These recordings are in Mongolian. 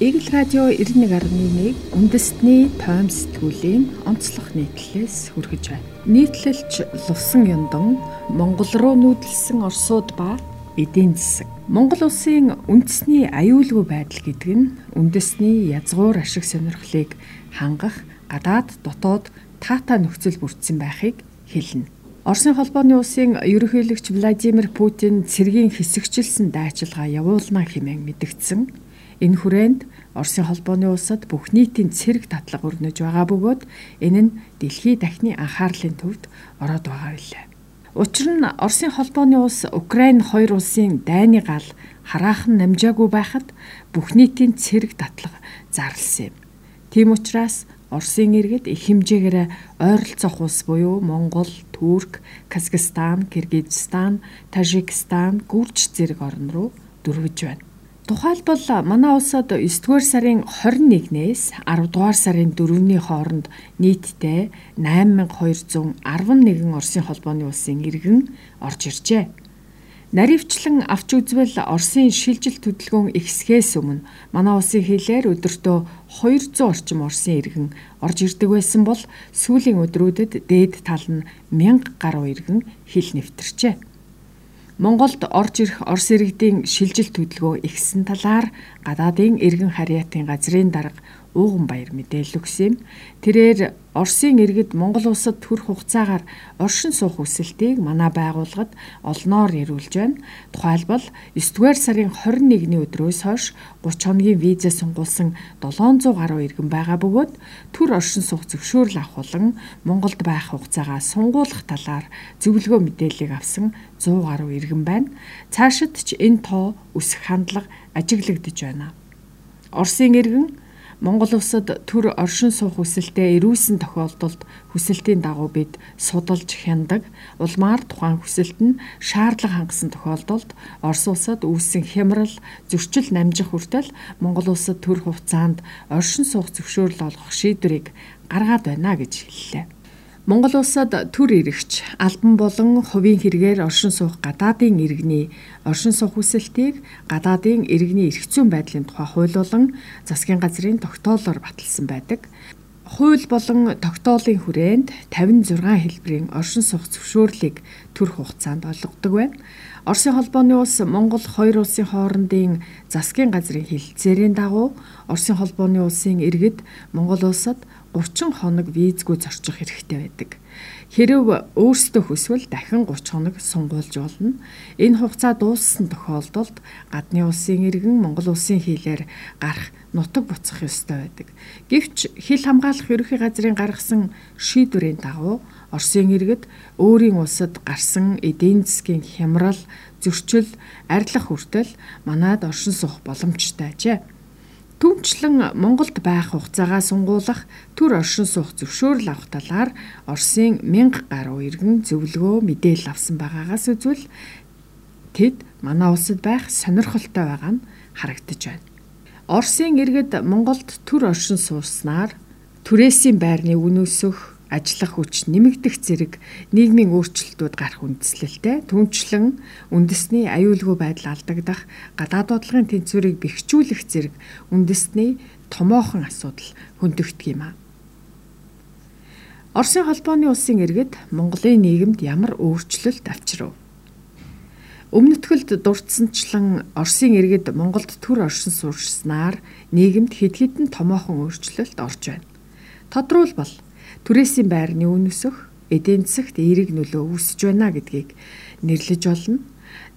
Игэл радио 91.1 үндэстний тойм сэтгүүлийн онцлог нийтлэлээс хүргэж байна. Нийтлэлч Лувсан Яндан Монгол руу нүүдэлсэн Оросууд ба эдийн засаг. Монгол улсын үндэсний аюулгүй байдал гэдэг нь үндэсний язгуур ашиг сонирхлыг хангах гадаад дотоод таата нөхцөл бүрдсэн байхыг хэлнэ. Оросын холбооны улсын ерөнхийлөгч Владимир Путин цэргийн хэсэгчилсэн дайчилгаа явуулна хэмээн мэдгдсэн Энэ хүрээнд Оросын холбооны улсад бүх нийтийн цэрэг татлага өрнөж байгаа бөгөөд энэ нь дэлхийн дахны анхаарлын төвд ороод байгаа билээ. Учир нь Оросын холбооны улс Украин хоёр улсын дайны гал хараахан намжаагүй байхад бүх нийтийн цэрэг татлага зарлсан юм. Тийм учраас Оросын иргэд их хэмжээгээр ойролцоох улс буюу Монгол, Турк, Казахстан, Киргизстан, Тажикстан, Гүрж зэрэг орн руу дөрвөж байна. Тухайлбал манай улсад 9 дугаар сарын 21-ээс 10 дугаар сарын 4-ний хооронд нийтдээ 8211 Оросын холбооны улсын иргэн орж иржээ. Наривчлан авч үзвэл Оросын шилжил хөдөлгөөн ихсгээс өмнө манай улсын хилээр өдөртөө 200 орчим Оросын иргэн орж ирдэг байсан бол сүүлийн өдрүүдэд дээд тал нь 1000 гаруй иргэн хил нэвтэрчээ. Монголд орж ирэх Орос иргэдийн шилжилт хөдөлгөөн ихсэн талаар гадаадын иргэн харьяатын газрын дарга ууган баяр мэдээлэл өгсөн юм. Тэрээр Оросын иргэд Монгол улсад төрөх хугацаагаар оршин суух хүсэлтийг манай байгууллагад олноор ирүүлж байна. Тухайлбал 9 дугаар сарын 21-ний өдрөөс хойш 30 хоногийн виза сунгуулсан 700 гаруй иргэн байгаа бөгөөд төр оршин суух зөвшөөрөл авах болон Монголд байх хугацаагаа сунгуулах талаар зөвлөгөө мэдээллийг авсан 100 гаруй иргэн байна. Цаашид ч энэ тоо өсөх хандлага ажиглагдж байна. Оросын иргэн Монгол улсад төр оршин суух хүсэлтэд ирүүлсэн тохиолдолд хүсэлтийн дагуу бид судалж хяндаг. Улмаар тухайн хүсэлт нь шаардлага хангасан тохиолдолд Орос улсад үүссэн хямрал зөрчил намжих хүртэл Монгол улсад төр хугацаанд оршин суух зөвшөөрөл олгох шийдвэрийг гаргаад байна гэж хэллээ. Монгол улсад төр ирэгч албан болон хувийн хэрэгээр оршин суух гадаадын иргэний оршин суух хүсэлтийг гадаадын иргэний эрх зүйн байдлын тухай хууль болон засгийн газрын тогтоолоор баталсан байдаг. Хууль болон тогтоолын хүрээнд 56 хэлбэрийн оршин суух зөвшөөрлийг төр хугацаанд олгодог байна. Оросын холбооны улс Монгол хоёр улсын хоорондын засгийн газрын хэлэлцээрийн дагуу Оросын холбооны улсын иргэд Монгол улсад 30 хоног визгүй зорчих хэрэгтэй байдаг. Хэрв өөрсдөө хүсвэл дахин 30 хоног сунгуулж болно. Энэ хугацаа дууссан тохиолдолд гадны улсын иргэн Монгол улсын хилээр гарах нутаг буцах ёстой байдаг. Гэвч хил хамгаалах ерөнхий газрын гаргасан шийдвэрийн дагуу Оросын иргэд өөрийн улсад гарсан эдийн засгийн хямрал, зөрчил, арилах хүртэл манад оршин суух боломжтой ажээ. Түүнчлэн Монголд байх хугацаагаа сунгуулах төр оршин суух зөвшөөрөл авах талаар Оросын 1000 гаруй иргэн зөвлөгөө мэдээлэл авсан байгаагаас үзвэл тэд манай улсад байх сонирхолтой байгаа нь харагдаж байна. Оросын иргэд Монголд төр оршин сууснаар түрээсийн байрны үн өсөх ажиллах хүч нэмэгдэх зэрэг нийгмийн өөрчлөлтүүд гарах үндслэлтэй түнчлэн үндэсний аюулгүй байдал алдагдах гадаад бодлогын тэнцвэрийг бэхжүүлэх зэрэг үндэсний томоохон асуудал хөндөгдөг юм а. Оросын холбооны улсын иргэд Монголын нийгэмд ямар өөрчлөлт авчирв? Өмнөдгөлд дурдсанчлан Оросын иргэд Монголд төр оршин суурьснаар нийгэмд хэд хэдэн томоохон өөрчлөлт орж байна. Тодруулбал түрээсийн байрны үн өсөх, эдийн засагт эерэг нөлөө үүсэж байна гэдгийг нэрлэж болно.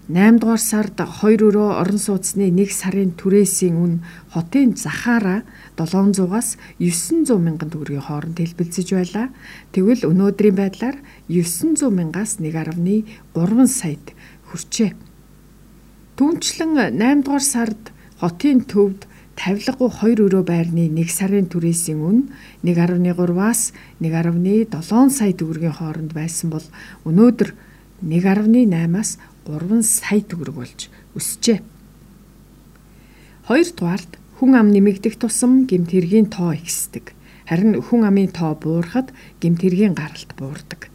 8 дугаар сард 2 өрөө орон сууцны 1 сарын түрээсийн үн хотын захаараа 700-аас 900 мянган төгрөгийн хооронд хэлбэлцэж байлаа. Тэгвэл өнөөдрийн байдлаар 900 мянгаас 1.3 саяд хүрчээ. Түүнчлэн 8 дугаар сард хотын төвд тавилгагүй 2 өрөө байрны 1 сарын түрээсийн үн 1.3-аас 1.7 сая төгрөгийн хооронд байсан бол өнөөдөр 1.8-аас 3 сая төгрөг болж өсжээ. Хоёрдугаард хүн ам нэмэгдэх тусам гэмт хэргийн тоо ихсдэг. Харин хүн амын тоо буурахад гэмт хэргийн гаралт буурдаг.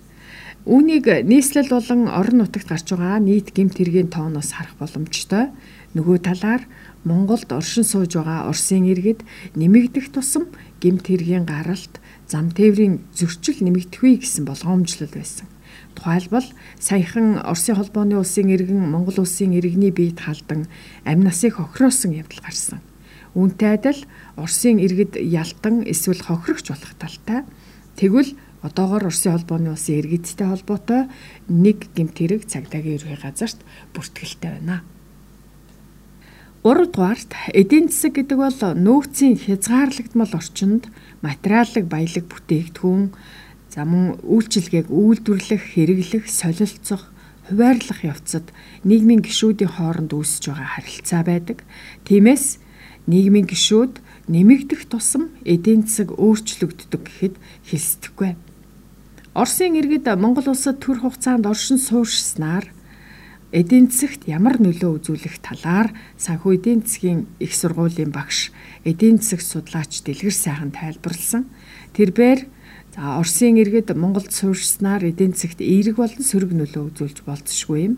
Үүнийг нийслэл болон орон нутагт гарч байгаа нийт гэмт хэргийн тооноос харах боломжтой. Нөгөө талаар Монголд оршин сууж байгаа Оросын иргэд нэмэгдэх тусам гэмт хэргийн гаралт, зам тээврийн зөрчил нэмэгдэхгүй гэсэн болгоомжлол байсан. Тухайлбал саяхан Оросын холбооны улсын иргэн Монгол улсын иргэний биед халдан амь насыг хохироосон явдал гарсан. Үүнтэй адил Оросын иргэд ялтан эсвэл хохирогч болох талтай. Тэгвэл Одоогоор Оросын холбооны улсын иргэдтэй холбоотой нэг гэмт хэрэг цагдаагийн ерхий газарт бүртгэлтэй байна. 3 дугаарт эдийн засаг гэдэг бол нөөцийн хязгаарлагдмал орчинд материаллык баялаг бүтээгдэхүүн за мөн үйлчилгээг үйлдвэрлэх, хэрэглэх, солилцох, хуваарлах явцад нийгмийн гишүүдийн хооронд үүсэж байгаа харилцаа байдаг. Тиймээс нийгмийн гишүүд нэмэгдэх тусам эдийн засаг өөрчлөгддөг гэхэд хэлсдэхгүй. Оросын иргэд Монгол улсад төр хугацаанд оршин суурьшснаар эдийн засагт ямар нөлөө үзүүлэх талаар санхүү эдийн засгийн их сургуулийн багш эдийн засаг судлаач Дэлгэр сайхан тайлбарлсан. Тэрээр За Оросын иргэд Монголд суурьшснаар эдийн засагт эерэг болон сөрөг нөлөө үзүүлж болцсогүй юм.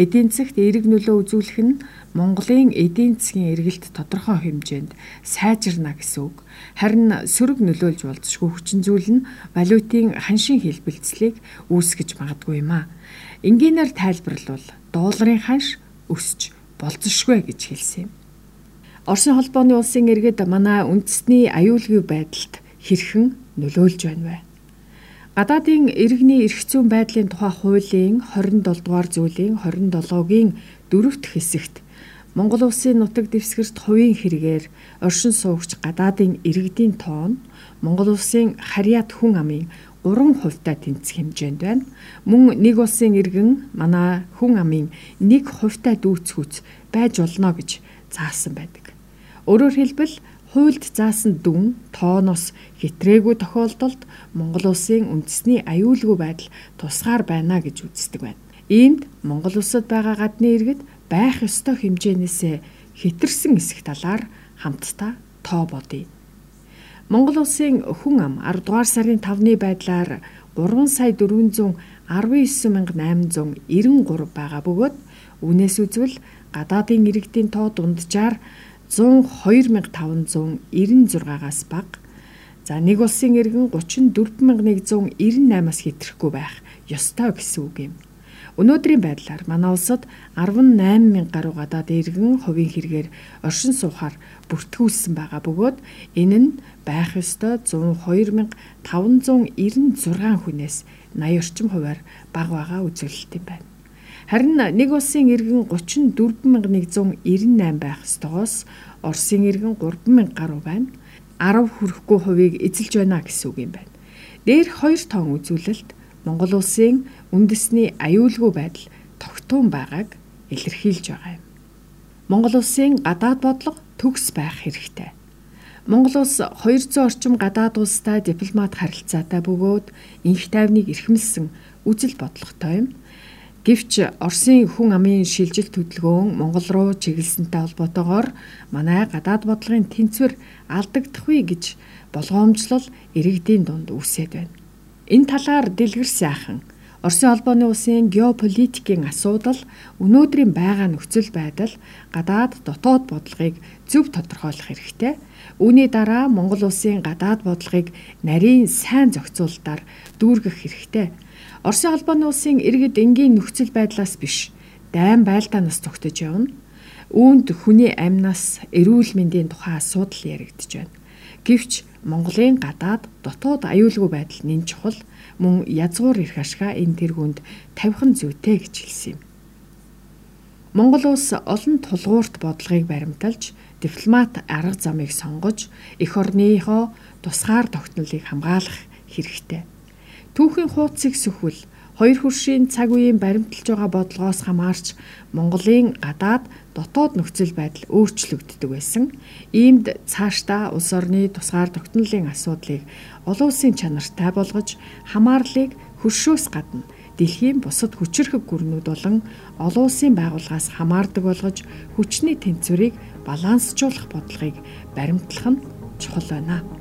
Эдийн засагт эерэг нөлөө үзүүлэх нь Монголын эдийн засгийн эргэлт тодорхой хэмжээнд сайжирна гэсэн үг. Харин сөрөг нөлөөлж болцсогүй хүчин зүйл нь валютын ханшийн хэлбэлцлийг үүсгэж магадгүй юм а. Энгийнээр тайлбарлавал долларын ханш өсч болцсогүй гэж хэлсэн юм. Оросын холбооны улсын иргэд манай үндэсний аюулгүй байдалд хэрхэн нөлөөлж байна вэ? Гадаадын иргэний эрх зүйн байдлын тухай хуулийн 27 дугаар зүйлийн 27-гийн дөрөвт хэсэгт Монгол улсын нутаг дэвсгэрт хувийн хэрэгээр оршин суугч гадаадын иргэдийн тоон Монгол улсын харьяат хүн амын 3 хувьтай тэнцэх хэмжээнд байна. Мөн нэг улсын иргэн манай хүн амын 1 хувьтай дүүцхүүц байж болно гэж заасан байдаг. Өөрөөр хэлбэл хуульд заасан дүн тооноос хитрээгүй тохиолдолд Монгол улсын үндэсний аюулгүй байдал тусгаар байна гэж үздэг байна. Иймд Монгол улсад байгаа гадны иргэд байх ёстой хэмжээнээсээ хэтэрсэн эсэх талаар хамтдаа тоо бодъё. Монгол улсын хүн ам 10 дугаар сарын 5-ны байдлаар 3 сая 419,893 байгаа бөгөөд үүнээс үзвэл гадаадын иргэдийн тоо дунджаар 102596-аас бага. За нэг улсын иргэн 34198-аас хэтрэхгүй байх ёстой гэсэн үг юм. Өнөөдрийн байдлаар манай улсад 18000 гаруй гадаад иргэн хувийн хэрэгээр оршин суухаар бүртгүүлсэн байгаа бөгөөд энэ нь байх ёстой 102596 хүнээс 80 орчим хувиар бага байгаа үзүүлэлт юм байна. Харин нэг улсын иргэн 34198 байх ёстойгоос Оросын иргэн 3000 гаруй байна. 10 хүрэхгүй хувийг эзэлж байна гэсэн үг юм байна. Дээр хоёр тоон үзүүлэлт Монгол улсын үндэсний аюулгүй байдал тогтун байгааг илэрхийлж байгаа юм. Монгол улсын гадаад бодлого төгс байх хэрэгтэй. Монгол улс 200 орчим гадаад улстай дипломат харилцаатай бөгөөд инх тайвныг эрхэмлсэн үжил бодлоготой юм. Гэвч Оросын хүн амын шилжил хөдөлгөөн Монгол руу чиглэлсэнтэй холбоотойгоор манай гадаад бодлогын тэнцвэр алдагдахгүй гэж болгоомжлол иргэдийн дунд үүсээд байна. Энэ талаар дэлгэр сайхан Оросын холбооны улсын геополитикийн асуудал өнөөдрийн байгаа нөхцөл байдал гадаад дотоод бодлогыг зөв тодорхойлох хэрэгтэй. Үүний дараа Монгол улсын гадаад бодлогыг нарийн сайн зохицуулалтаар дүүргэх хэрэгтэй Оросын холбооны улсын иргэд энгийн нөхцөл байдлаас биш дайн байлдаанаас зогтож явна. Үүнд хүний амнаас эрүүл мэндийн тухай асуудал яригдж байна. Гэвч Монголын гадаад дотоод аюулгүй байдал нэн чухал мөн язгуур ирэх ашгаа энэ тэргуунд тавьхан зүйтэй гэж хэлсэн юм. Монгол улс олон тулгуурт бодлогыг баримталж дипломат арга замыг сонгож эх орныхоо тусгаар тогтнолыг хамгаалах хэрэгтэй. Түүхийн хуудсыг сөхвөл хоёр хөршийн цаг үеийн баримталж байгаа бодлогоос хамаарч Монголын гадаад дотоод нөхцөл байдал өөрчлөгддөг байсан. Иймд цаашдаа улс орны тусгаар тогтнолын асуудлыг олон улсын чанартай болгож хамаарлыг хөршөөс гадна дэлхийн бусад хүчирхэг гүрнүүд болон олон улсын байгууллагаас хамаардаг болгож хүчний тэнцвэрийг балансжуулах бодлогыг баримтлах нь чухал байна.